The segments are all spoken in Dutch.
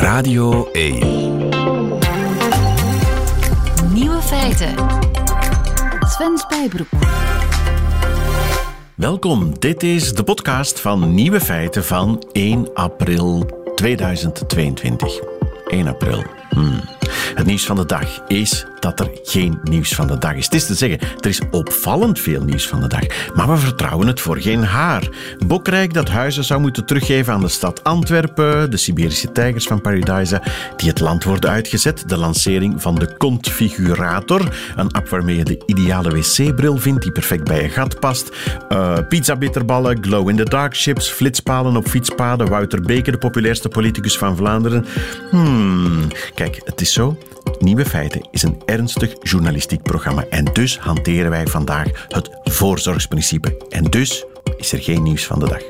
Radio 1. Nieuwe feiten. Sven Spijbroek. Welkom, dit is de podcast van Nieuwe Feiten van 1 april 2022. 1 april. Hmm. Het nieuws van de dag is dat er geen nieuws van de dag is. Het is te zeggen, er is opvallend veel nieuws van de dag, maar we vertrouwen het voor geen haar. Bokrijk dat huizen zou moeten teruggeven aan de stad Antwerpen, de Siberische tijgers van Paradise die het land worden uitgezet, de lancering van de Configurator, een app waarmee je de ideale wc-bril vindt die perfect bij je gat past, uh, pizza bitterballen, glow-in-the-dark chips, flitspalen op fietspaden, Wouter Beke, de populairste politicus van Vlaanderen. Hmm, kijk, het is zo. Nieuwe Feiten is een ernstig journalistiek programma en dus hanteren wij vandaag het voorzorgsprincipe. En dus is er geen nieuws van de dag.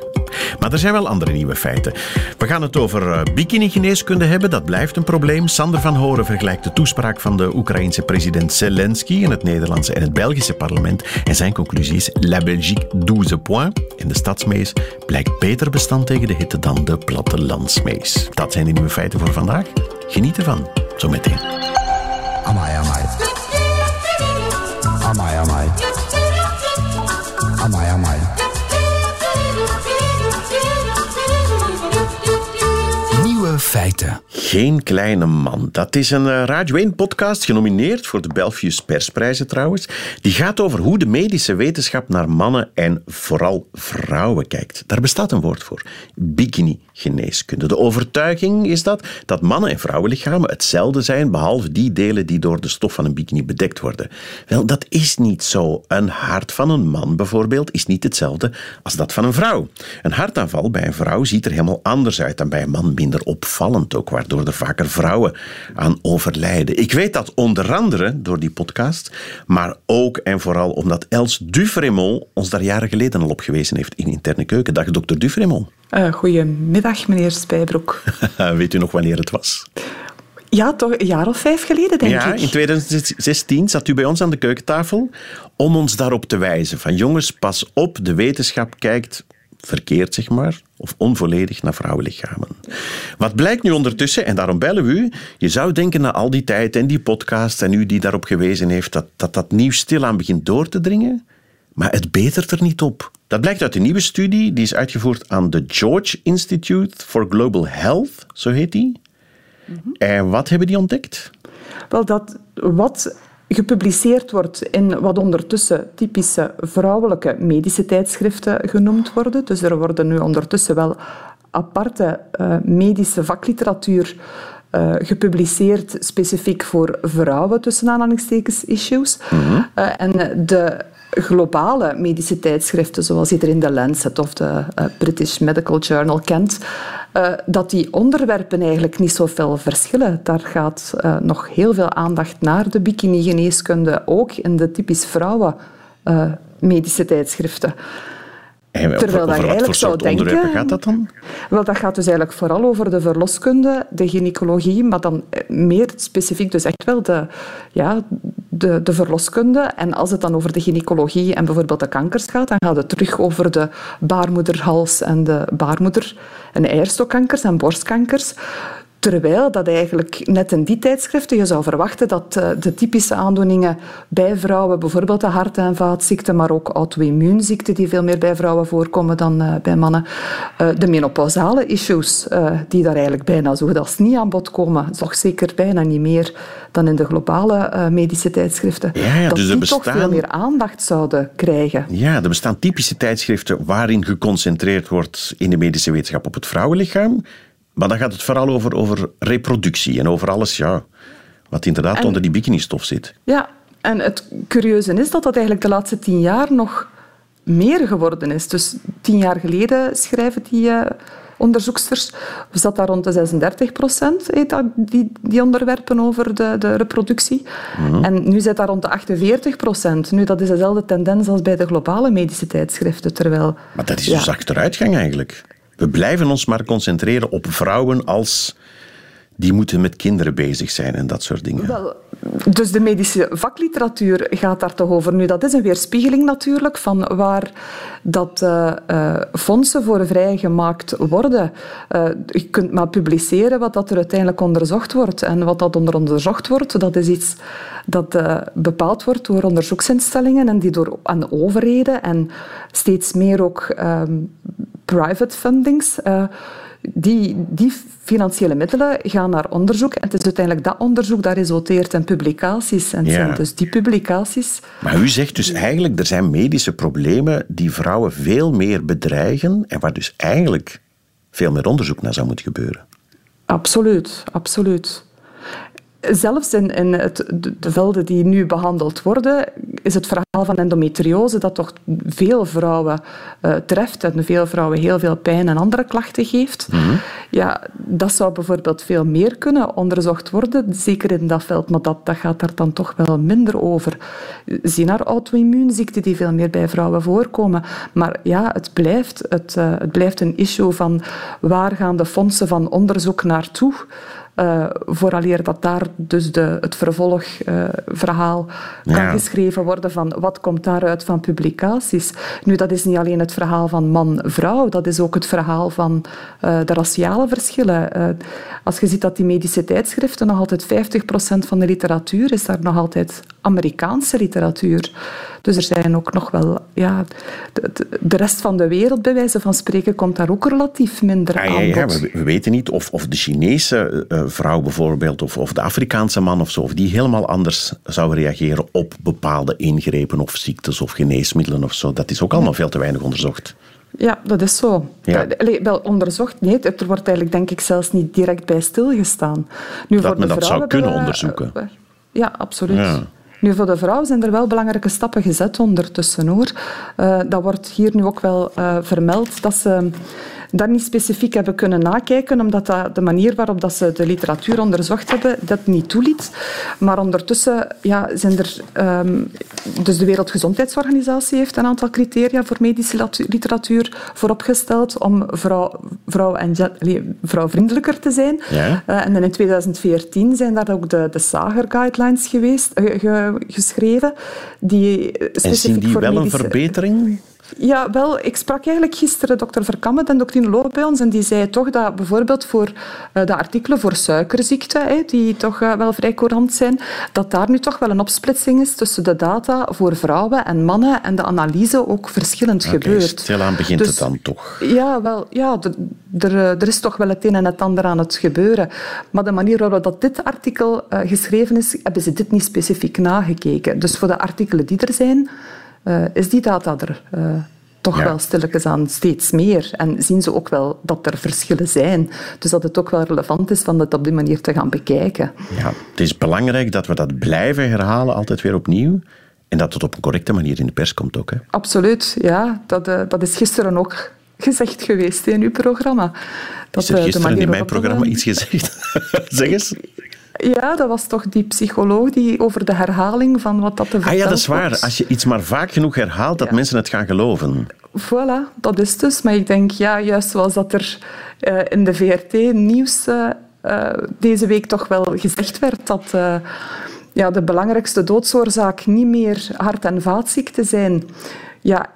Maar er zijn wel andere nieuwe feiten. We gaan het over uh, bikini-geneeskunde hebben, dat blijft een probleem. Sander van Horen vergelijkt de toespraak van de Oekraïense president Zelensky in het Nederlandse en het Belgische parlement. En zijn conclusie is La Belgique 12 points. En de stadsmees blijkt beter bestand tegen de hitte dan de plattelandsmees. Dat zijn de nieuwe feiten voor vandaag. Geniet ervan, zometeen. Amai, amai. Geen kleine man. Dat is een eh, Radio 1-podcast genomineerd voor de Belfius Persprijzen trouwens. Die gaat over hoe de medische wetenschap naar mannen en vooral vrouwen kijkt. Daar bestaat een woord voor. Bikini-geneeskunde. De overtuiging is dat dat mannen- en vrouwenlichamen hetzelfde zijn, behalve die delen die door de stof van een bikini bedekt worden. Wel, dat is niet zo. Een hart van een man bijvoorbeeld is niet hetzelfde als dat van een vrouw. Een hartaanval bij een vrouw ziet er helemaal anders uit dan bij een man, minder opvallend ook, waardoor er vaker vrouwen aan overlijden. Ik weet dat onder andere door die podcast, maar ook en vooral omdat Els Dufremont ons daar jaren geleden al op gewezen heeft in Interne Keuken. Dag, dokter Dufremont. Uh, goedemiddag, meneer Spijbroek. weet u nog wanneer het was? Ja, toch een jaar of vijf geleden, denk ja, ik. in 2016 zat u bij ons aan de keukentafel om ons daarop te wijzen. Van jongens, pas op, de wetenschap kijkt verkeerd, zeg maar, of onvolledig naar vrouwenlichamen. Wat blijkt nu ondertussen, en daarom bellen we u, je zou denken na al die tijd en die podcast en u die daarop gewezen heeft, dat dat, dat nieuws stilaan begint door te dringen, maar het betert er niet op. Dat blijkt uit een nieuwe studie, die is uitgevoerd aan de George Institute for Global Health, zo heet die. En wat hebben die ontdekt? Wel, dat wat gepubliceerd wordt in wat ondertussen typische vrouwelijke medische tijdschriften genoemd worden. Dus er worden nu ondertussen wel aparte uh, medische vakliteratuur uh, gepubliceerd specifiek voor vrouwen, tussen aanhalingstekens, issues. Mm -hmm. uh, en de globale medische tijdschriften, zoals je er in de Lancet of de uh, British Medical Journal kent, uh, dat die onderwerpen eigenlijk niet zoveel verschillen. Daar gaat uh, nog heel veel aandacht naar de bikini-geneeskunde, ook in de typisch vrouwen medische tijdschriften. En Terwijl over, over wat voor soort denken, onderwerpen gaat dat dan? Wel, dat gaat dus eigenlijk vooral over de verloskunde, de gynaecologie, maar dan meer specifiek dus echt wel de, ja, de, de verloskunde. En als het dan over de gynaecologie en bijvoorbeeld de kankers gaat, dan gaat het terug over de baarmoederhals en de baarmoeder- en eierstokkankers en borstkankers. Terwijl dat eigenlijk net in die tijdschriften je zou verwachten dat de typische aandoeningen bij vrouwen, bijvoorbeeld de hart- en vaatziekten, maar ook auto-immuunziekten die veel meer bij vrouwen voorkomen dan bij mannen, de menopausale issues, die daar eigenlijk bijna zo goed als niet aan bod komen, toch zeker bijna niet meer dan in de globale medische tijdschriften, ja, ja, dat dus die bestaan... toch veel meer aandacht zouden krijgen. Ja, er bestaan typische tijdschriften waarin geconcentreerd wordt in de medische wetenschap op het vrouwenlichaam. Maar dan gaat het vooral over, over reproductie en over alles ja, wat inderdaad en, onder die bikini-stof zit. Ja, en het curieuze is dat dat eigenlijk de laatste tien jaar nog meer geworden is. Dus tien jaar geleden schrijven die uh, onderzoeksters, zat daar rond de 36 procent, die, die onderwerpen over de, de reproductie. Mm -hmm. En nu zit daar rond de 48 procent. Nu, dat is dezelfde tendens als bij de globale medische tijdschriften. Terwijl, maar dat is dus ja. achteruitgang eigenlijk. We blijven ons maar concentreren op vrouwen als die moeten met kinderen bezig zijn en dat soort dingen. Wel, dus de medische vakliteratuur gaat daar toch over. Nu, dat is een weerspiegeling natuurlijk van waar dat uh, uh, fondsen voor vrijgemaakt worden. Uh, je kunt maar publiceren wat dat er uiteindelijk onderzocht wordt. En wat dat onder onderzocht wordt, dat is iets dat bepaald wordt door onderzoeksinstellingen en die door aan overheden en steeds meer ook um, private fundings die, die financiële middelen gaan naar onderzoek. En het is uiteindelijk dat onderzoek dat resulteert in publicaties. En zijn dus die publicaties... Maar u zegt dus eigenlijk, er zijn medische problemen die vrouwen veel meer bedreigen en waar dus eigenlijk veel meer onderzoek naar zou moeten gebeuren. Absoluut, absoluut. Zelfs in, in het, de velden die nu behandeld worden, is het verhaal van endometriose dat toch veel vrouwen uh, treft en veel vrouwen heel veel pijn en andere klachten geeft. Mhm. Ja, dat zou bijvoorbeeld veel meer kunnen onderzocht worden, zeker in dat veld, maar dat, dat gaat daar dan toch wel minder over. Zie naar auto-immuunziekten die veel meer bij vrouwen voorkomen. Maar ja, het blijft, het, uh, het blijft een issue van waar gaan de fondsen van onderzoek naartoe? Uh, vooraleer dat daar dus de, het vervolgverhaal uh, kan geschreven worden van wat komt daaruit van publicaties. Nu, dat is niet alleen het verhaal van man-vrouw, dat is ook het verhaal van uh, de raciale verschillen. als je ziet dat die medische tijdschriften nog altijd 50% van de literatuur is daar nog altijd Amerikaanse literatuur. Dus er zijn ook nog wel... Ja, de, de rest van de wereld, bij wijze van spreken, komt daar ook relatief minder ah, aan ja, ja, we, weten niet of, of de Chinese uh, vrouw bijvoorbeeld, of, of de Afrikaanse man of zo, of die helemaal anders zou reageren op bepaalde ingrepen of ziektes of geneesmiddelen of zo. Dat is ook allemaal veel te weinig onderzocht. Ja, dat is zo. Ja. Allee, wel onderzocht, nee. Er wordt eigenlijk denk ik zelfs niet direct bij stilgestaan. Nu, dat voor men dat zou kunnen onderzoeken. Ja, absoluut. Ja. Nu, voor de vrouw zijn er wel belangrijke stappen gezet ondertussen, hoor. Uh, dat wordt hier nu ook wel uh, vermeld, dat ze daar niet specifiek hebben kunnen nakijken, omdat dat de manier waarop dat ze de literatuur onderzocht hebben dat niet toeliet. Maar ondertussen ja, zijn er... Um, dus de Wereldgezondheidsorganisatie heeft een aantal criteria voor medische literatuur vooropgesteld om vrouw, vrouw en, vrouwvriendelijker te zijn. Ja. Uh, en in 2014 zijn daar ook de, de Sager Guidelines geweest, uh, geschreven. Die en zien die wel een verbetering? Ja, wel. Ik sprak eigenlijk gisteren dokter Verkammen, de endocrinoloog bij ons, en die zei toch dat bijvoorbeeld voor uh, de artikelen voor suikerziekte, die toch uh, wel vrij courant zijn, dat daar nu toch wel een opsplitsing is tussen de data voor vrouwen en mannen en de analyse ook verschillend okay, gebeurt. Stilaan begint dus, het dan toch? Ja, wel. Ja, er, er is toch wel het een en het ander aan het gebeuren. Maar de manier waarop dat dit artikel geschreven is, hebben ze dit niet specifiek nagekeken. Dus voor de artikelen die er zijn uh, is die data er uh, toch ja. wel stilletjes aan steeds meer. En zien ze ook wel dat er verschillen zijn. Dus dat het ook wel relevant is van het op die manier te gaan bekijken. Ja, het is belangrijk dat we dat blijven herhalen, altijd weer opnieuw. En dat het op een correcte manier in de pers komt ook. Hè? Absoluut, ja. Dat, uh, dat is gisteren ook gezegd geweest in uw programma. Dat, is er gisteren in mijn programma iets gezegd? zeg eens. Ja, dat was toch die psycholoog die over de herhaling van wat dat te Ah ja, dat is waar. Als je iets maar vaak genoeg herhaalt, dat mensen het gaan geloven. Voilà, dat is dus. Maar ik denk, ja, juist zoals dat er uh, in de VRT-nieuws uh, uh, deze week toch wel gezegd werd, dat ja, de belangrijkste doodsoorzaak niet meer hart- en vaatziekten zijn ja,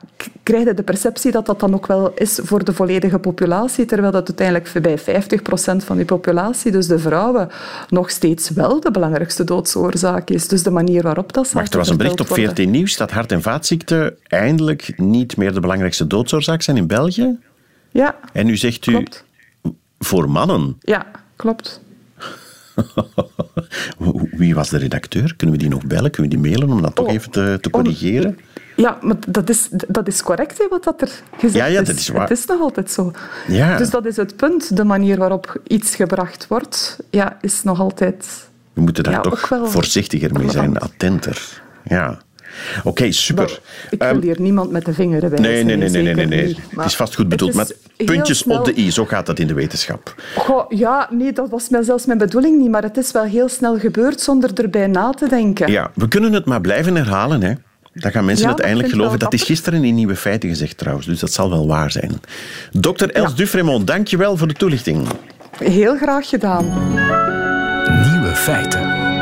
krijg je de perceptie dat dat dan ook wel is voor de volledige populatie, terwijl dat uiteindelijk bij 50% van die populatie, dus de vrouwen, nog steeds wel de belangrijkste doodsoorzaak is. Dus de manier waarop dat Wacht, er was een bericht op VRT Nieuws dat hart- en vaatziekten eindelijk niet meer de belangrijkste doodsoorzaak zijn in België? Ja, En nu zegt u klopt. voor mannen? Ja, klopt. Wie was de redacteur? Kunnen we die nog bellen? Kunnen we die mailen om dat toch oh, even te, te corrigeren? Ja, maar dat is, dat is correct, hè, wat dat er gezegd ja, ja, dat is. Waar. Het is nog altijd zo. Ja. Dus dat is het punt. De manier waarop iets gebracht wordt, ja, is nog altijd... We moeten daar ja, toch voorzichtiger mee zijn, attenter. Ja. Oké, okay, super. Ik wil um, hier niemand met de vinger wijzen. Nee, nee, nee, nee, nee, nee, nee. Het is vast goed bedoeld, met puntjes snel... op de i. Zo gaat dat in de wetenschap. Goh, ja, nee, dat was zelfs mijn bedoeling niet, maar het is wel heel snel gebeurd zonder erbij na te denken. Ja, we kunnen het maar blijven herhalen, hè. Dan gaan mensen ja, uiteindelijk geloven. Dat is gisteren in Nieuwe Feiten gezegd trouwens, dus dat zal wel waar zijn. Dokter Els ja. Dufremont, dank je wel voor de toelichting. Heel graag gedaan. Nieuwe feiten.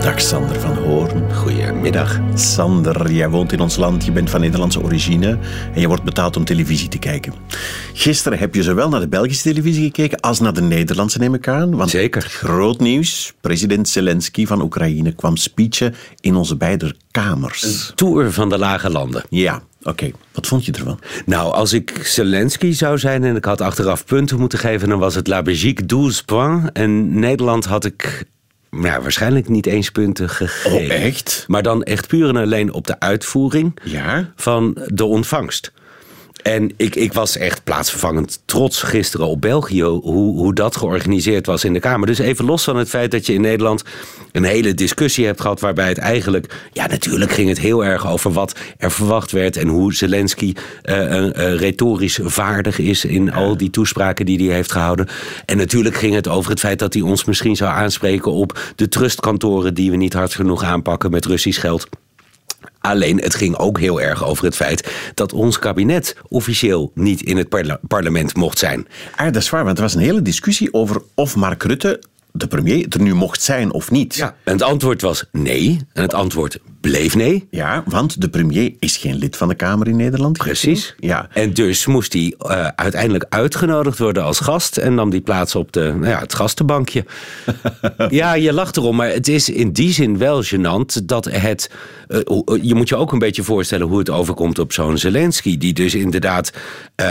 Dag Sander van Hoorn. Goedemiddag. Sander, jij woont in ons land, je bent van Nederlandse origine en je wordt betaald om televisie te kijken. Gisteren heb je zowel naar de Belgische televisie gekeken als naar de Nederlandse, neem ik aan. Want Zeker. Groot nieuws. President Zelensky van Oekraïne kwam speechen in onze beide kamers. Tour van de lage landen. Ja, oké. Wat vond je ervan? Nou, als ik Zelensky zou zijn en ik had achteraf punten moeten geven, dan was het La Belgique 12 points. En Nederland had ik nou, waarschijnlijk niet eens punten gegeven. Oh, echt? Maar dan echt puur en alleen op de uitvoering Ja? van de ontvangst. En ik, ik was echt plaatsvervangend trots gisteren op België, hoe, hoe dat georganiseerd was in de Kamer. Dus even los van het feit dat je in Nederland een hele discussie hebt gehad, waarbij het eigenlijk, ja, natuurlijk ging het heel erg over wat er verwacht werd en hoe Zelensky eh, eh, retorisch vaardig is in al die toespraken die hij heeft gehouden. En natuurlijk ging het over het feit dat hij ons misschien zou aanspreken op de trustkantoren die we niet hard genoeg aanpakken met Russisch geld. Alleen het ging ook heel erg over het feit dat ons kabinet officieel niet in het parla- parlement mocht zijn. Ah, dat is waar, want er was een hele discussie over of Mark Rutte, de premier, er nu mocht zijn of niet. En het antwoord was nee. En het antwoord bleef nee. Ja, want de premier is geen lid van de Kamer in Nederland. Precies. Ja. En dus moest hij eh, uiteindelijk uitgenodigd worden als gast. En nam die plaats op de, nou ja, het gastenbankje. ja, je lacht erom. Maar het is in die zin wel gênant dat het... eh, hoe- je moet je ook een beetje voorstellen hoe het overkomt op zo'n Zelensky. Die dus inderdaad... eh,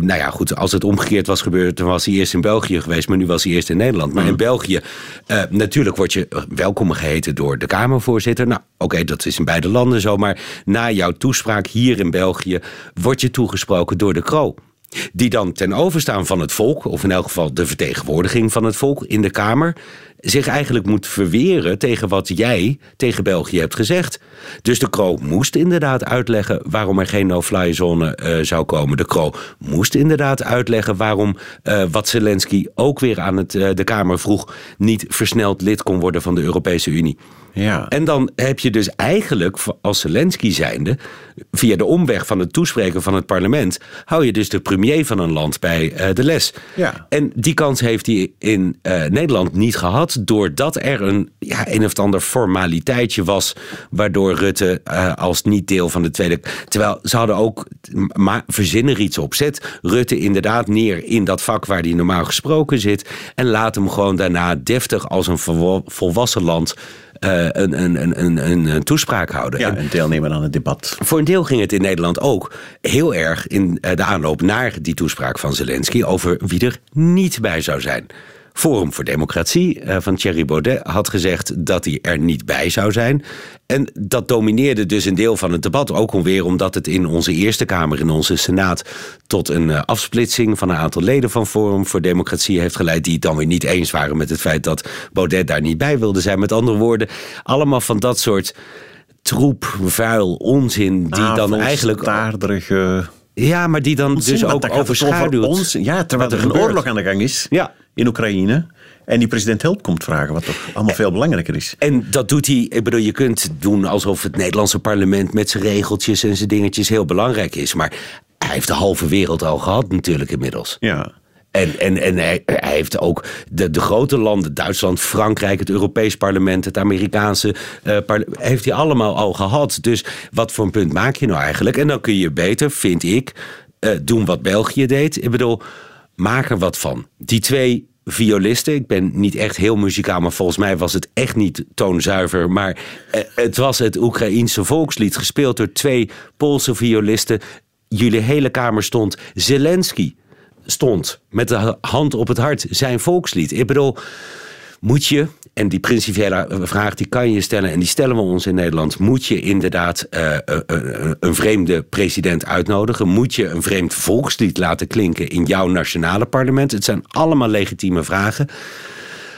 nou ja, goed, als het omgekeerd was gebeurd... dan was hij eerst in België geweest. Maar nu was hij eerst in Nederland. Maar in België, eh, natuurlijk word je welkom geheten door de Kamervoorzitter. Nou, oké, dat is in beide landen zo. Maar na jouw toespraak hier in België... word je toegesproken door de Kro. Die dan ten overstaan van het volk, of in elk geval de vertegenwoordiging van het volk in de Kamer, zich eigenlijk moet verweren tegen wat jij tegen België hebt gezegd. Dus de Kro moest inderdaad uitleggen waarom er geen no-fly zone eh, zou komen. De Kro moest inderdaad uitleggen waarom eh, wat Zelensky ook weer aan het, eh, de Kamer vroeg, niet versneld lid kon worden van de Europese Unie. Ja. En dan heb je dus eigenlijk als Zelensky zijnde, via de omweg van het toespreken van het parlement, hou je dus de premier van een land bij de les. Ja. En die kans heeft hij in Nederland niet gehad, doordat er een, ja, een of ander formaliteitje was, waardoor Rutte eh, als niet deel van de Tweede. Terwijl ze hadden ook, maar verzin er iets op. Zet Rutte inderdaad neer in dat vak waar hij normaal gesproken zit. En laat hem gewoon daarna deftig als een volwa- volwassen land eh, een, een, een, een, toespraak houden. ja, En en deelnemen aan het debat. voor een deel ging het in Nederland ook heel erg in eh, de aanloop naar die toespraak van Zelensky over wie er niet bij zou zijn. Forum voor Democratie eh, van Thierry Baudet had gezegd dat hij er niet bij zou zijn. En dat domineerde dus een deel van het debat. Ook alweer omdat het in onze Eerste Kamer, in onze Senaat, tot een eh, afsplitsing van een aantal leden van Forum voor Democratie heeft geleid. Die het dan weer niet eens waren met het feit dat Baudet daar niet bij wilde zijn. Met andere woorden, allemaal van dat soort troep, vuil, onzin. Die dan eigenlijk. Taarderige... Ja, maar die dan dus ook overschaduwt. Ons, ja, terwijl er er een gebeurt. oorlog aan de gang is Ja. In Oekraïne. En die president hulp komt vragen, wat toch allemaal veel belangrijker is. En dat doet hij. Ik bedoel, je kunt doen alsof het Nederlandse parlement met zijn regeltjes en zijn dingetjes heel belangrijk is. Maar hij heeft de halve wereld al gehad, natuurlijk inmiddels. Ja. En, en, en hij, hij heeft ook de, de grote landen, Duitsland, Frankrijk, het Europees parlement, het Amerikaanse eh parlement, heeft hij allemaal al gehad. Dus wat voor een punt maak je nou eigenlijk? En dan kun je beter, vind ik, eh, doen wat België deed. Ik bedoel, maak er wat van. Die twee violisten, ik ben niet echt heel muzikaal, maar volgens mij was het echt niet toonzuiver. Maar eh, het was het Oekraïense volkslied, gespeeld door twee Poolse violisten. Jullie hele kamer stond Zelensky stond met de hand op het hart zijn volkslied. Ik bedoel, moet je, en die principiële vraag die kan je stellen... en die stellen we ons in Nederland... moet je inderdaad eh, eh, eh, een vreemde president uitnodigen? Moet je een vreemd volkslied laten klinken in jouw nationale parlement? Het zijn allemaal legitieme vragen.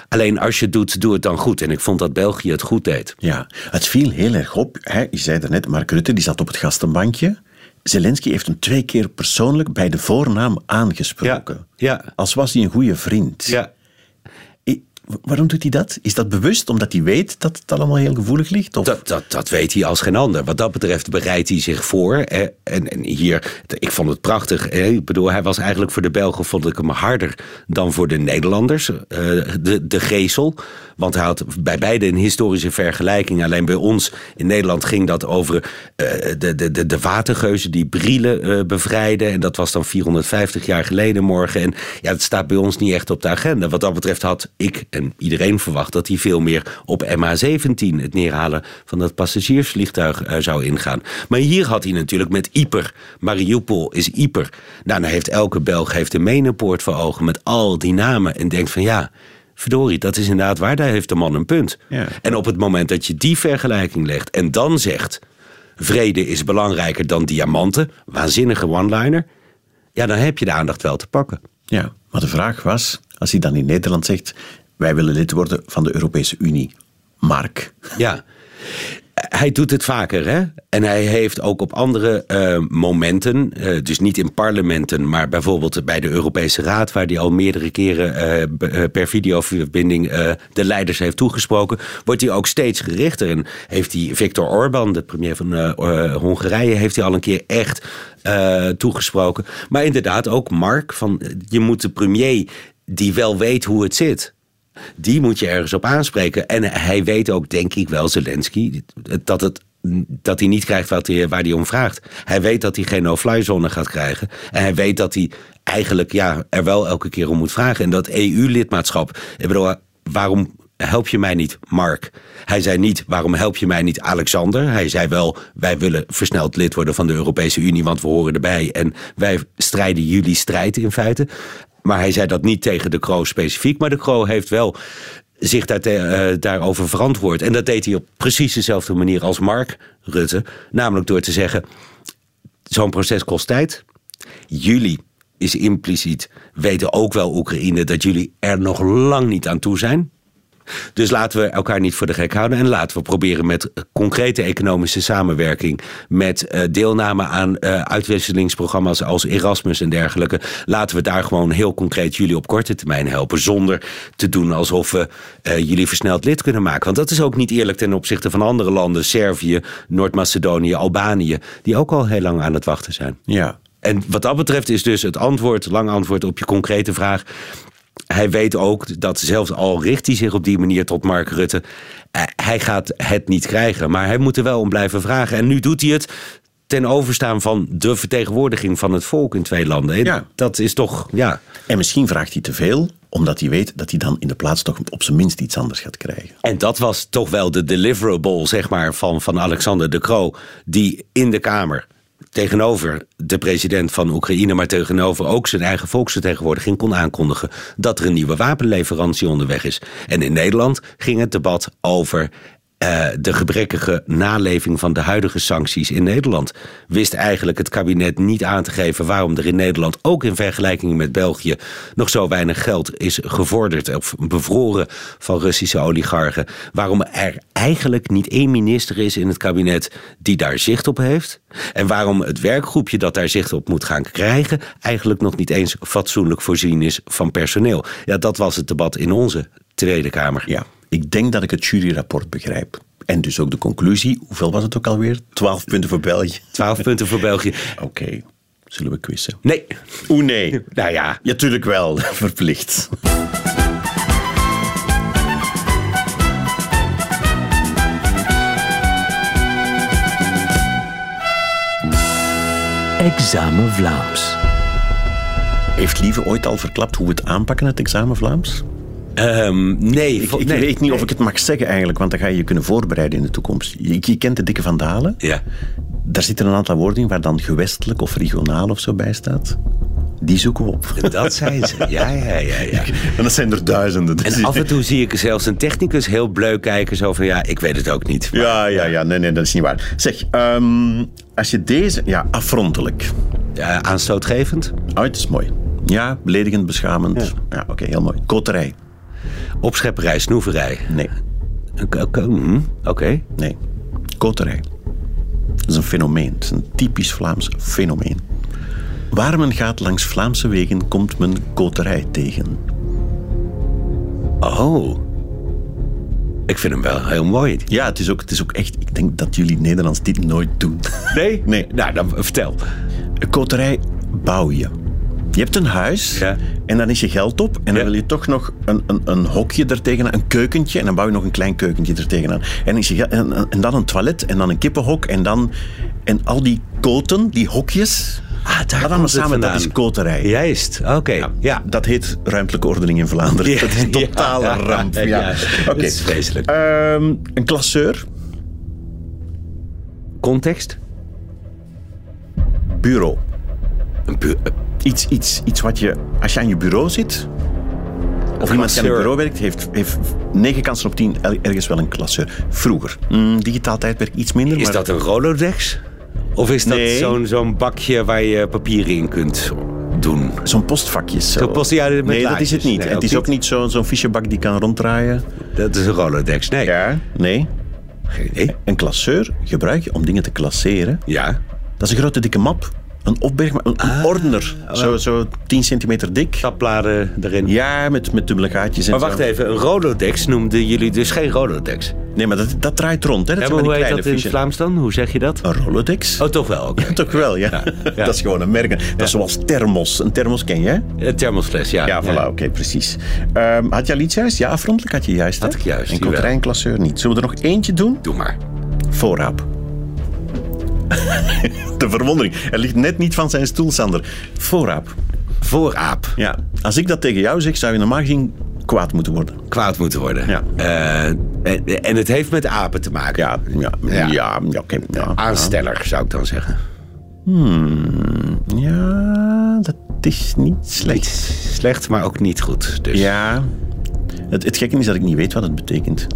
Alleen als je het doet, doe het dan goed. En ik vond dat België het goed deed. Ja, het viel heel erg op. Hè. Je zei net, Mark Rutte die zat op het gastenbankje. Zelensky heeft hem twee keer persoonlijk bij de voornaam aangesproken. Ja, ja. Als was hij een goede vriend. Ja. Waarom doet hij dat? Is dat bewust omdat hij weet dat het allemaal heel gevoelig ligt? Of? Dat, dat, dat weet hij als geen ander. Wat dat betreft bereidt hij zich voor. En, en hier, ik vond het prachtig. Ik bedoel, hij was eigenlijk voor de Belgen, vond ik hem harder dan voor de Nederlanders. Eh, de, de gezel. Want hij had bij beide een historische vergelijking. Alleen bij ons in Nederland ging dat over uh, de, de, de, de watergeuzen die Brielen uh, bevrijden. En dat was dan 450 jaar geleden morgen. En ja, dat staat bij ons niet echt op de agenda. Wat dat betreft had ik en iedereen verwacht dat hij veel meer op MH17, het neerhalen van dat passagiersvliegtuig, uh, zou ingaan. Maar hier had hij natuurlijk met Ieper. Mariupol is Ieper. Nou, dan heeft elke Belg heeft de Menenpoort voor ogen met al die namen. En denkt van ja, verdorie, dat is inderdaad waar, daar heeft de man een punt. Ja. En op het moment dat je die vergelijking legt en dan zegt... vrede is belangrijker dan diamanten, waanzinnige one-liner... ja, dan heb je de aandacht wel te pakken. Ja, maar de vraag was, als hij dan in Nederland zegt... wij willen lid worden van de Europese Unie. Mark. Ja, hij doet het vaker, hè? En hij heeft ook op andere uh, momenten, uh, dus niet in parlementen, maar bijvoorbeeld bij de Europese Raad, waar hij al meerdere keren uh, per videoverbinding de leiders heeft toegesproken, wordt hij ook steeds gerichter. En heeft hij Viktor Orban, de premier van Hongarije, heeft hij al een keer echt toegesproken. Maar inderdaad ook Mark, van je moet de premier die wel weet hoe het zit die moet je ergens op aanspreken. En hij weet ook, denk ik wel, Zelensky, dat, het, dat hij niet krijgt wat hij, waar hij om vraagt. Hij weet dat hij geen no-fly zone gaat krijgen. En hij weet dat hij eigenlijk ja, er wel elke keer om moet vragen. En dat EU-lidmaatschap, ik bedoel, waarom help je mij niet, Mark? Hij zei niet, waarom help je mij niet, Alexander? Hij zei wel, wij willen versneld lid worden van de Europese Unie, want we horen erbij. En wij strijden jullie strijd in feite. Maar hij zei dat niet tegen de Kroo specifiek. Maar de Kroo heeft wel zich daar uh, daarover verantwoord. En dat deed hij op precies dezelfde manier als Mark Rutte. Namelijk door te zeggen: zo'n proces kost tijd. Jullie is impliciet weten ook wel Oekraïne dat jullie er nog lang niet aan toe zijn. Dus laten we elkaar niet voor de gek houden. En laten we proberen met concrete economische samenwerking. Met uh, deelname aan uh, uitwisselingsprogramma's als Erasmus en dergelijke. Laten we daar gewoon heel concreet jullie op korte termijn helpen. Zonder te doen alsof we uh, jullie versneld lid kunnen maken. Want dat is ook niet eerlijk ten opzichte van andere landen. Servië, Noord-Macedonië, Albanië. Die ook al heel lang aan het wachten zijn. Ja. En wat dat betreft is dus het antwoord, lang antwoord op je concrete vraag hij weet ook dat zelfs al richt hij zich op die manier tot Mark Rutte, hij gaat het niet krijgen. Maar hij moet er wel om blijven vragen. En nu doet hij het ten overstaan van de vertegenwoordiging van het volk in twee landen. Ja. Dat is toch, ja. En misschien vraagt hij te veel, omdat hij weet dat hij dan in de plaats toch op zijn minst iets anders gaat krijgen. En dat was toch wel de deliverable, zeg maar, van, van Alexander de Croo, die in de Kamer tegenover de president van Oekraïne, maar tegenover ook zijn eigen volksvertegenwoordiging kon aankondigen dat er een nieuwe wapenleverantie onderweg is. En in Nederland ging het debat over uh, de gebrekkige naleving van de huidige sancties in Nederland. Wist eigenlijk het kabinet niet aan te geven waarom er in Nederland, ook in vergelijking met België, nog zo weinig geld is gevorderd of bevroren van Russische oligarchen. Waarom er eigenlijk niet één minister is in het kabinet die daar zicht op heeft. En waarom het werkgroepje dat daar zicht op moet gaan krijgen, eigenlijk nog niet eens fatsoenlijk voorzien is van personeel. Ja, dat was het debat in onze Tweede Kamer. Ja. Ik denk dat ik het juryrapport begrijp. En dus ook de conclusie. Hoeveel was het ook alweer? 12 punten voor België. 12 punten voor België. Oké. Okay. Zullen we quizzen? Nee. Oeh, nee. Nou ja. Ja, tuurlijk wel. Verplicht. Examen Vlaams. Heeft Lieve ooit al verklapt hoe we het aanpakken, het examen Vlaams? Um, nee. Ik, ik nee, weet niet of ik het mag zeggen eigenlijk, want dan ga je je kunnen voorbereiden in de toekomst. Je, je kent de dikke vandalen. Ja. Daar zitten een aantal woorden in waar dan gewestelijk of regionaal of zo bij staat. Die zoeken we op. Dat zijn ze. Ja, ja, ja. ja. En dat zijn er duizenden. Dus en af en toe zie ik zelfs een technicus heel bleu kijken. Zo van, ja, ik weet het ook niet. Maar... Ja, ja, ja. Nee, nee, dat is niet waar. Zeg, um, als je deze... Ja, afrontelijk. Ja, aanstootgevend. Oh, het is mooi. Ja, beledigend, beschamend. Ja, ja oké, okay, heel mooi. Koterij. Opschepperij, snoeverij. Nee. Oké. Okay, mm, okay. Nee. Koterij. Dat is een fenomeen. Het is een typisch Vlaams fenomeen. Waar men gaat langs Vlaamse wegen komt men koterij tegen. Oh. Ik vind hem wel heel mooi. Ja, het is, ook, het is ook echt... Ik denk dat jullie Nederlands dit nooit doen. Nee? Nee. Nou, dan vertel. Een koterij bouw je. Je hebt een huis Ja. en dan is je geld op. En dan Ja. wil je toch nog een, een, een hokje ertegenaan, een keukentje. En dan bouw je nog een klein keukentje ertegenaan. En, is je, en, en- dan een toilet en dan een kippenhok. En, dan, en al die koten, die hokjes. Ah, daar dat allemaal samen, dat vandaan. is koterij. Juist, oké. Ja. Dat heet ruimtelijke ordening in Vlaanderen. Ja, dat is een totale ja, ramp. ja. Oké. Dat is vreselijk. Ehm, een klasseur, Context? bureau. Een bu- eh, Iets, iets, iets wat je, als je aan je bureau zit, of iemand die aan het bureau werkt, heeft, heeft negen kansen op tien er- ergens wel een klasseur. Vroeger. Mm, digitaal tijdperk iets minder. Is maar dat een Rolodex? Of is dat Nee. zo'n zo'n bakje waar je papieren in kunt doen? Zo'n postvakjes. Zo. Zo'n post- ja, met nee, dat is het niet. Nee, het ook is ook niet. niet zo- zo'n fichebak die kan ronddraaien. Dat is een Rolodex. Nee. Ja, nee. Geen idee. Een klasseur gebruik je om dingen te klasseren. Ja. Dat is een grote dikke map. Een opberg, een, Ah. een ordener. Zo, zo 10 centimeter dik. Tabbladen erin. Ja, met, met dubbele gaatjes en Maar wacht zo. even, een Rolodex noemden jullie dus geen Rolodex. Nee, maar dat, dat draait rond. Hè. Dat Ja, zijn maar hoe heet dat in. Vlaams dan? Hoe zeg je dat? Een Rolodex? Oh, toch wel. Toch wel, ja. ja. Dat is gewoon een merk. Dat is zoals thermos. Een thermos ken je? Een thermosfles, ja. Ja, voilà, oké, precies. Ehm, had je al iets juist? Ja, afrondelijk had je juist, hè? Had ik juist, En jawel. koterijnklasseur niet. Zullen we er nog eentje doen? Doe maar. Voorraap. De verwondering. Hij ligt net niet van zijn stoel, Sander. Voorraap. Vooraap. Ja. Als ik dat tegen jou zeg, zou je normaal gezien kwaad moeten worden. Kwaad moeten worden. Ja. Eh, en, en het heeft met apen te maken. Ja, ja, Ja. ja. ja. Aansteller, zou ik dan zeggen. Ja, dat is niet slecht. Slecht, maar ook niet goed. Dus. Ja. Het, het gekke is dat ik niet weet wat het betekent.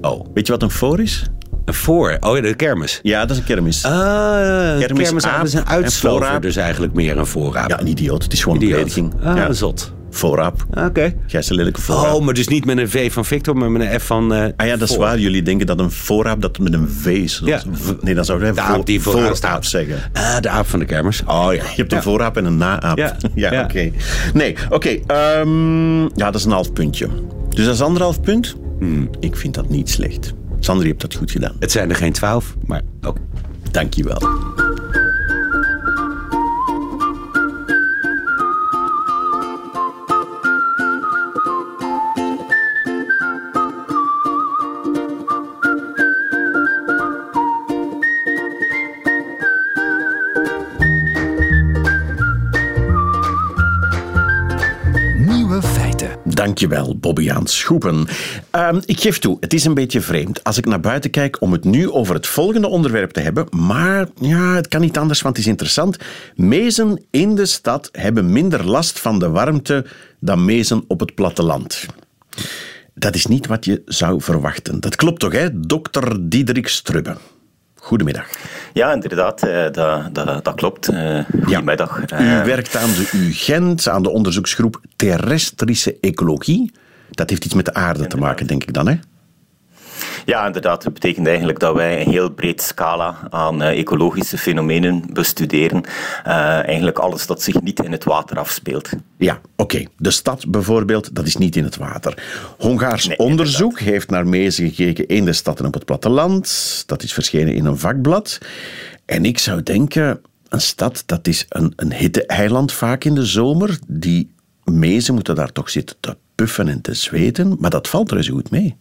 Oh. Weet je wat een voor is? Een voor. Oh ja, de kermis. Ja, dat is een kermis. Ah, Kermis, kermisaap aap is een uitslover, voorraap. dus eigenlijk meer een voorraap. Ja, een idioot. Het is gewoon een belediging. Ah, ja. zot. Voorraap. Oké. Jij is een lelijke voorraap. Oh, maar dus niet met een V van Victor, maar met een F van... eh, Ah ja, dat is voor. waar. Jullie denken dat een voorraap dat met een V is. Ja. Nee, dan zouden wij voor, die vooraan vooraap staat. zeggen. Ah, de aap van de kermis. Oh ja. Je hebt een voorraap en een naaap. Ja. Ja, Ja. oké. Nee, oké. ehm, ja, dat is een half puntje. Dus dat is anderhalf punt? Hmm. Ik vind dat niet slecht. Sander, je hebt dat goed gedaan. Het zijn er geen twaalf, maar ook. Je Dankjewel, Bobby-Aan Schoepen. Ehm, ik geef toe, het is een beetje vreemd als ik naar buiten kijk om het nu over het volgende onderwerp te hebben. Maar ja, het kan niet anders, want het is interessant. Mezen in de stad hebben minder last van de warmte dan mezen op het platteland. Dat is niet wat je zou verwachten. Dat klopt toch, hè? Dokter Diederik Strubbe. Goedemiddag. Ja, inderdaad, eh, dat, dat, dat klopt. Eh, Goedemiddag. U Eh, werkt aan de UGent, aan de onderzoeksgroep Terrestrische Ecologie. Dat heeft iets met de aarde te maken, denk ik dan, hè? Ja, inderdaad. Dat betekent eigenlijk dat wij een heel breed scala aan eh, ecologische fenomenen bestuderen. Eh, eigenlijk alles dat zich niet in het water afspeelt. Ja, oké. De stad bijvoorbeeld, dat is niet in het water. Hongaars Nee, onderzoek heeft naar mezen gekeken in de stad en op het platteland. Dat is verschenen in een vakblad. En ik zou denken, een stad, dat is een, een hitte-eiland vaak in de zomer. Die mezen moeten daar toch zitten te puffen en te zweten. Maar dat valt reuze goed mee.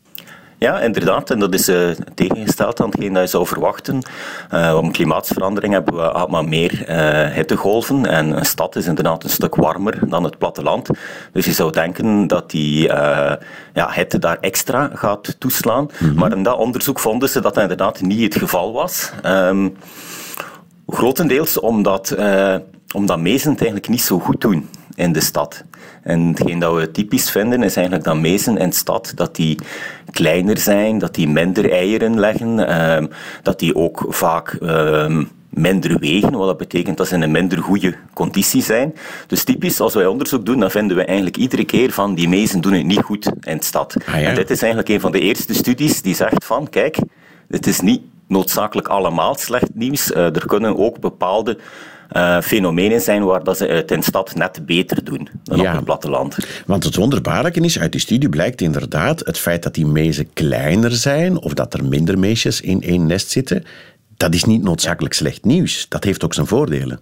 Ja, inderdaad. En dat is eh, tegengesteld aan hetgeen dat je zou verwachten. Eh, om klimaatsverandering hebben we allemaal meer eh, hittegolven. En een stad is inderdaad een stuk warmer dan het platteland. Dus je zou denken dat die ja, hitte daar extra gaat toeslaan. Maar in dat onderzoek vonden ze dat dat inderdaad niet het geval was. Ehm, Grotendeels omdat, omdat mezen het eigenlijk niet zo goed doen in de stad. En hetgeen dat we typisch vinden is eigenlijk dat mezen in de stad dat die kleiner zijn, dat die minder eieren leggen, ehm, dat die ook vaak ehm, minder wegen, wat dat betekent dat ze in een minder goede conditie zijn. Dus typisch, als wij onderzoek doen, dan vinden we eigenlijk iedere keer van die mezen doen het niet goed in de stad. Ah, ja. En dit is eigenlijk een van de eerste studies die zegt van, kijk, het is niet noodzakelijk allemaal slecht nieuws. Uh, er kunnen ook bepaalde uh, fenomenen zijn waar dat ze het in stad net beter doen dan op het platteland. Want het wonderbaarlijke is, uit die studie blijkt inderdaad het feit dat die mezen kleiner zijn of dat er minder meisjes in één nest zitten, dat is niet noodzakelijk slecht nieuws. Dat heeft ook zijn voordelen.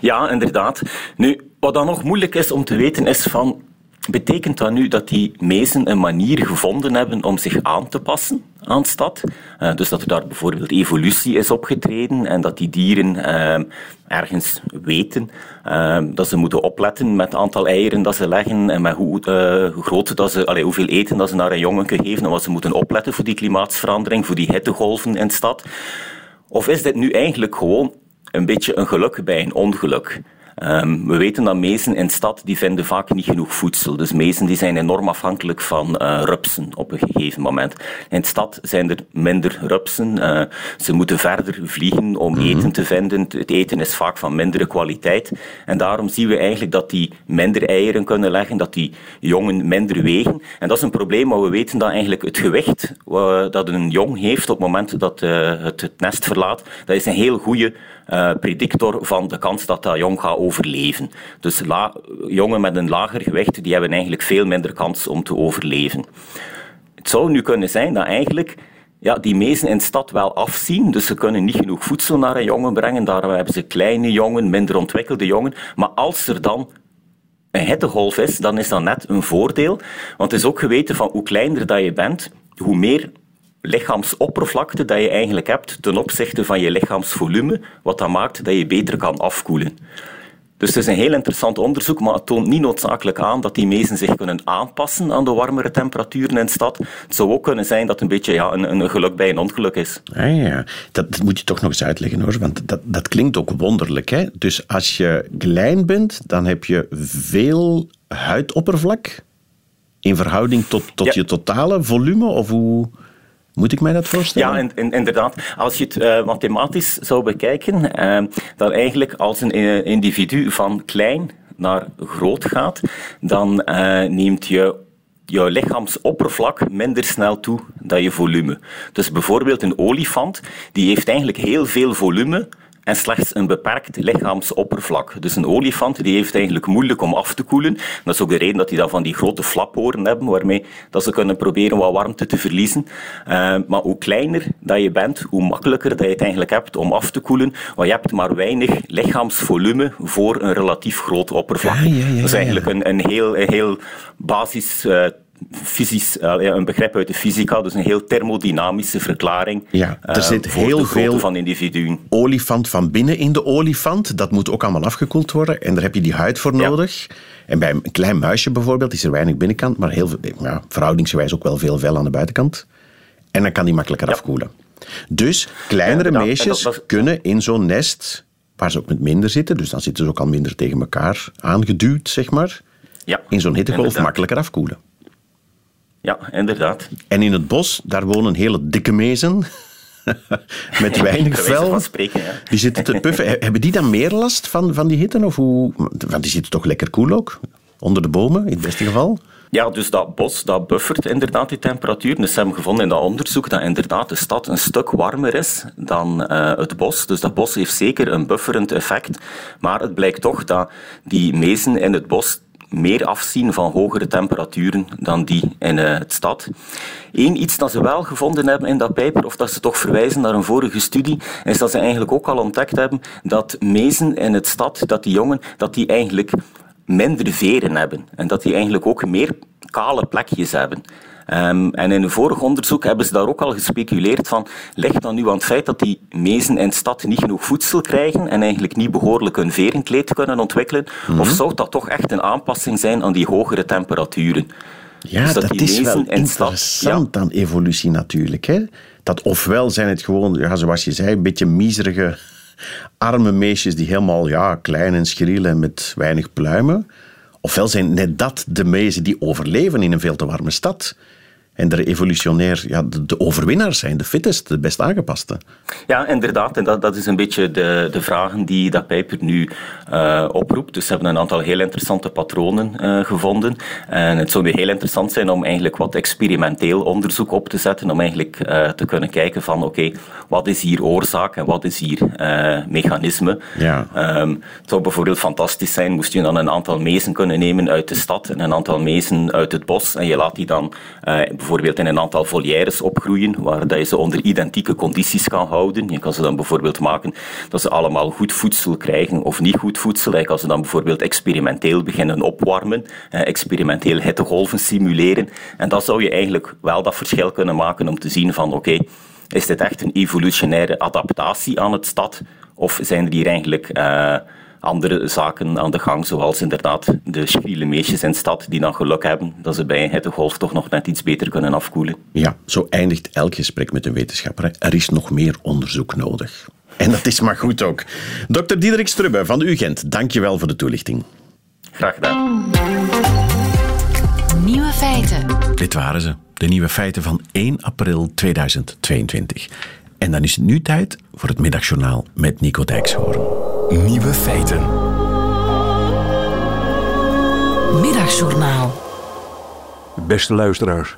Ja, inderdaad. Nu, wat dan nog moeilijk is om te weten is van Betekent dat nu dat die mezen een manier gevonden hebben om zich aan te passen aan stad? Uh, dus dat er daar bijvoorbeeld evolutie is opgetreden en dat die dieren uh, ergens weten uh, dat ze moeten opletten met het aantal eieren dat ze leggen en met hoe, groot dat ze, allee, hoeveel eten dat ze naar een jongen geven en wat ze moeten opletten voor die klimaatsverandering, voor die hittegolven in stad. Of is dit nu eigenlijk gewoon een beetje een geluk bij een ongeluk? Um, we weten dat mezen in stad die vinden vaak niet genoeg voedsel. Dus mezen die zijn enorm afhankelijk van uh, rupsen op een gegeven moment. In stad zijn er minder rupsen. Uh, ze moeten verder vliegen om mm -hmm. eten te vinden. Het eten is vaak van mindere kwaliteit. En daarom zien we eigenlijk dat die minder eieren kunnen leggen, dat die jongen minder wegen. En dat is een probleem, maar we weten dat eigenlijk het gewicht uh, dat een jong heeft op het moment dat het het nest verlaat, dat is een heel goede uh, predictor van de kans dat dat jong gaat overleven. Dus jongen met een lager gewicht die hebben eigenlijk veel minder kans om te overleven. Het zou nu kunnen zijn dat eigenlijk ja, die mezen in de stad wel afzien. Dus ze kunnen niet genoeg voedsel naar een jongen brengen. Daarom hebben ze kleine jongen, minder ontwikkelde jongen. Maar als er dan een hittegolf is, dan is dat net een voordeel. Want het is ook geweten van hoe kleiner dat je bent, hoe meer lichaamsoppervlakte dat je eigenlijk hebt ten opzichte van je lichaamsvolume, wat dat maakt dat je beter kan afkoelen. Dus het is een heel interessant onderzoek, maar het toont niet noodzakelijk aan dat die mezen zich kunnen aanpassen aan de warmere temperaturen in de stad. Het zou ook kunnen zijn dat het een beetje ja, een, een geluk bij een ongeluk is. Ah, ja, dat, dat, moet je toch nog eens uitleggen hoor, want dat, dat klinkt ook wonderlijk. Hè? Dus als je klein bent, dan heb je veel huidoppervlak in verhouding tot, tot je totale volume, of hoe... Moet ik mij dat voorstellen? Ja, in, in, inderdaad. Als je het uh, mathematisch zou bekijken, uh, dan eigenlijk als een uh, individu van klein naar groot gaat, dan neemt je jouw lichaamsoppervlak minder snel toe dan je volume. Dus bijvoorbeeld een olifant, die heeft eigenlijk heel veel volume, en slechts een beperkt lichaamsoppervlak. Dus een olifant die heeft eigenlijk moeilijk om af te koelen. Dat is ook de reden dat die dan van die grote flaporen hebben, waarmee dat ze kunnen proberen wat warmte te verliezen. Uh, maar hoe kleiner dat je bent, hoe makkelijker dat je het eigenlijk hebt om af te koelen. Want je hebt maar weinig lichaamsvolume voor een relatief groot oppervlak. Ja, ja, ja, dat is eigenlijk een, een heel, een heel basis... Uh, fysisch, een begrip uit de fysica, dus een heel thermodynamische verklaring. Ja, er eh, zit heel veel van individuen. olifant van binnen in de olifant. Dat moet ook allemaal afgekoeld worden. En daar heb je die huid voor nodig. En bij een klein muisje bijvoorbeeld is er weinig binnenkant, maar heel, ja, verhoudingsgewijs ook wel veel vel aan de buitenkant. En dan kan die makkelijker afkoelen. Dus kleinere meisjes kunnen in zo'n nest, waar ze ook met minder zitten, dus dan zitten ze ook al minder tegen elkaar aangeduwd, zeg maar, ja, in zo'n hittegolf makkelijker afkoelen. Ja, inderdaad. En in het bos, daar wonen hele dikke mezen. met weinig vel. Spreken, ja. Die zitten te puffen. Hebben die dan meer last van, van die hitte? Of hoe? Want die zitten toch lekker koel ook? Onder de bomen, in het beste geval? Ja, dus dat bos dat buffert inderdaad die temperatuur. Dus ze hebben gevonden in dat onderzoek dat inderdaad de stad een stuk warmer is dan uh, het bos. Dus dat bos heeft zeker een bufferend effect. Maar het blijkt toch dat die mezen in het bos meer afzien van hogere temperaturen dan die in uh, het stad. Eén iets dat ze wel gevonden hebben in dat paper, of dat ze toch verwijzen naar een vorige studie, is dat ze eigenlijk ook al ontdekt hebben dat mezen in het stad, dat die jongen, dat die eigenlijk minder veren hebben. En dat die eigenlijk ook meer kale plekjes hebben. Um, en in een vorig onderzoek hebben ze daar ook al gespeculeerd van, ligt dan nu aan het feit dat die mezen in de stad niet genoeg voedsel krijgen en eigenlijk niet behoorlijk een verenkleed kunnen ontwikkelen? Of mhm. zou dat toch echt een aanpassing zijn aan die hogere temperaturen? Ja, dus dat, dat is wel interessant aan evolutie natuurlijk. Hè? Dat ofwel zijn het gewoon, ja, zoals je zei, een beetje miserige arme meisjes die helemaal ja, klein en schriel en met weinig pluimen. Ofwel zijn net dat de mezen die overleven in een veel te warme stad en er evolutionair ja, de, de overwinnaars zijn, de fittest, de best aangepaste. Ja, inderdaad. En dat, dat is een beetje de, de vragen die dat Pijper nu uh, oproept. Dus ze hebben een aantal heel interessante patronen uh, gevonden. En het zou nu heel interessant zijn om eigenlijk wat experimenteel onderzoek op te zetten, om eigenlijk uh, te kunnen kijken van oké, okay, wat is hier oorzaak en wat is hier mechanisme. Ja. Um, het zou bijvoorbeeld fantastisch zijn, moest je dan een aantal mezen kunnen nemen uit de stad en een aantal mezen uit het bos en je laat die dan bijvoorbeeld in een aantal volières opgroeien, waar dat je ze onder identieke condities kan houden. Je kan ze dan bijvoorbeeld maken dat ze allemaal goed voedsel krijgen of niet goed voedsel. Je kan ze dan bijvoorbeeld experimenteel beginnen opwarmen, experimenteel hittegolven simuleren. En dan zou je eigenlijk wel dat verschil kunnen maken om te zien van oké, is dit echt een evolutionaire adaptatie aan het stad? Of zijn er hier eigenlijk uh, andere zaken aan de gang, zoals inderdaad de schriele meisjes in de stad die dan geluk hebben dat ze bij een hittegolf toch nog net iets beter kunnen afkoelen. Ja, zo eindigt elk gesprek met een wetenschapper. Er is nog meer onderzoek nodig. En dat is maar goed ook. Dr. Diederik Strubbe van de UGent, dankjewel voor de toelichting. Graag gedaan. Nieuwe feiten. Dit waren ze, de nieuwe feiten van 1 april 2022. En dan is het nu tijd voor het middagjournaal met Nico Dijkshoorn. Nieuwe feiten. Middagjournaal. Beste luisteraars.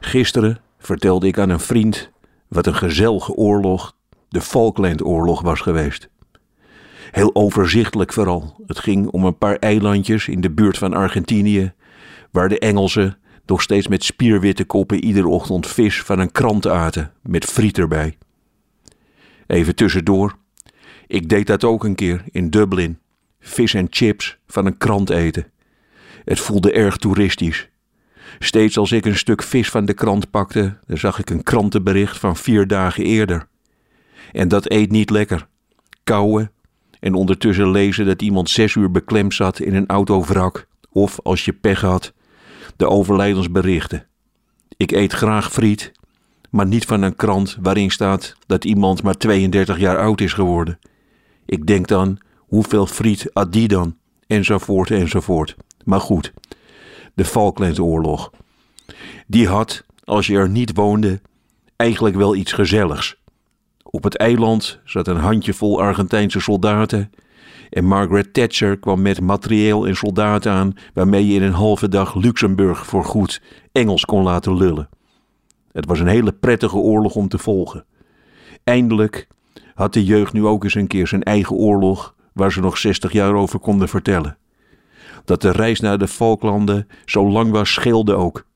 Gisteren vertelde ik aan een vriend wat een gezellige oorlog de Falklandoorlog was geweest. Heel overzichtelijk vooral. Het ging om een paar eilandjes in de buurt van Argentinië, waar de Engelsen nog steeds met spierwitte koppen iedere ochtend vis van een krant aten, met friet erbij. Even tussendoor, ik deed dat ook een keer in Dublin. Vis en chips van een krant eten. Het voelde erg toeristisch. Steeds als ik een stuk vis van de krant pakte, dan zag ik een krantenbericht van vier dagen eerder. En dat eet niet lekker. Kouwen en ondertussen lezen dat iemand zes uur beklemd zat in een autovrak. Of, als je pech had, de overlijdensberichten. Ik eet graag friet, maar niet van een krant waarin staat dat iemand maar 32 jaar oud is geworden. Ik denk dan, hoeveel friet had die dan? Enzovoort, enzovoort. Maar goed, de Falklandoorlog. Die had, als je er niet woonde, eigenlijk wel iets gezelligs. Op het eiland zat een handjevol Argentijnse soldaten en Margaret Thatcher kwam met materieel en soldaten aan waarmee je in een halve dag Luxemburg voorgoed Engels kon laten lullen. Het was een hele prettige oorlog om te volgen. Eindelijk had de jeugd nu ook eens een keer zijn eigen oorlog waar ze nog 60 jaar over konden vertellen. Dat de reis naar de Falklanden zo lang was, scheelde ook.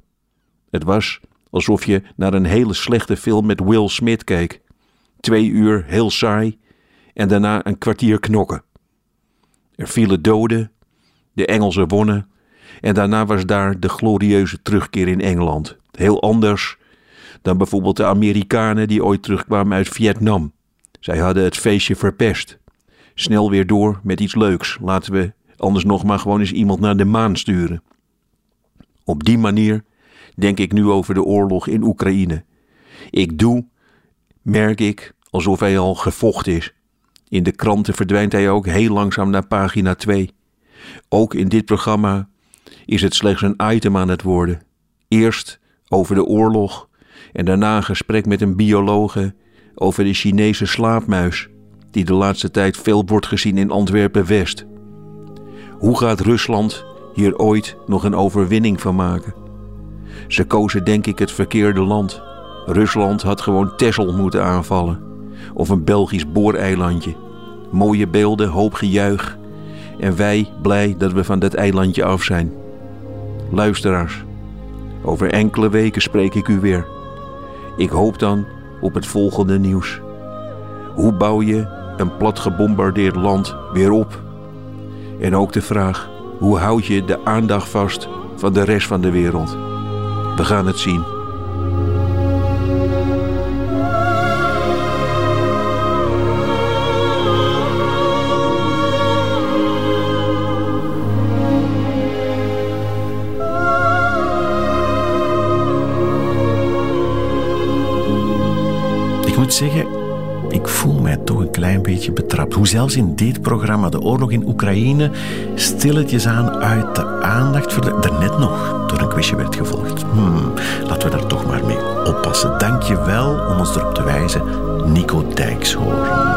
Het was alsof je naar een hele slechte film met Will Smith keek. Twee uur heel saai en daarna een kwartier knokken. Er vielen doden, de Engelsen wonnen en daarna was daar de glorieuze terugkeer in Engeland. Heel anders dan bijvoorbeeld de Amerikanen die ooit terugkwamen uit Vietnam. Zij hadden het feestje verpest. Snel weer door met iets leuks. Laten we anders nog maar gewoon eens iemand naar de maan sturen. Op die manier denk ik nu over de oorlog in Oekraïne. Ik doe, merk ik, alsof hij al gevochten is. In de kranten verdwijnt hij ook heel langzaam naar pagina 2. Ook in dit programma is het slechts een item aan het worden. Eerst over de oorlog en daarna een gesprek met een biologe over de Chinese slaapmuis, die de laatste tijd veel wordt gezien in Antwerpen-West. Hoe gaat Rusland hier ooit nog een overwinning van maken? Ze kozen denk ik het verkeerde land. Rusland had gewoon Texel moeten aanvallen. Of een Belgisch booreilandje. Mooie beelden, hoop gejuich. En wij blij dat we van dat eilandje af zijn. Luisteraars, over enkele weken spreek ik u weer. Ik hoop dan op het volgende nieuws. Hoe bouw je een plat gebombardeerd land weer op? En ook de vraag: hoe houd je de aandacht vast van de rest van de wereld? We gaan het zien. Moet zeggen, ik voel mij toch een klein beetje betrapt. Hoe zelfs in dit programma de oorlog in Oekraïne stilletjes aan uit de aandacht voor de, daarnet nog door een quizje werd gevolgd. Hmm, laten we daar toch maar mee oppassen. Dank je wel om ons erop te wijzen, Nico Dijkshoorn.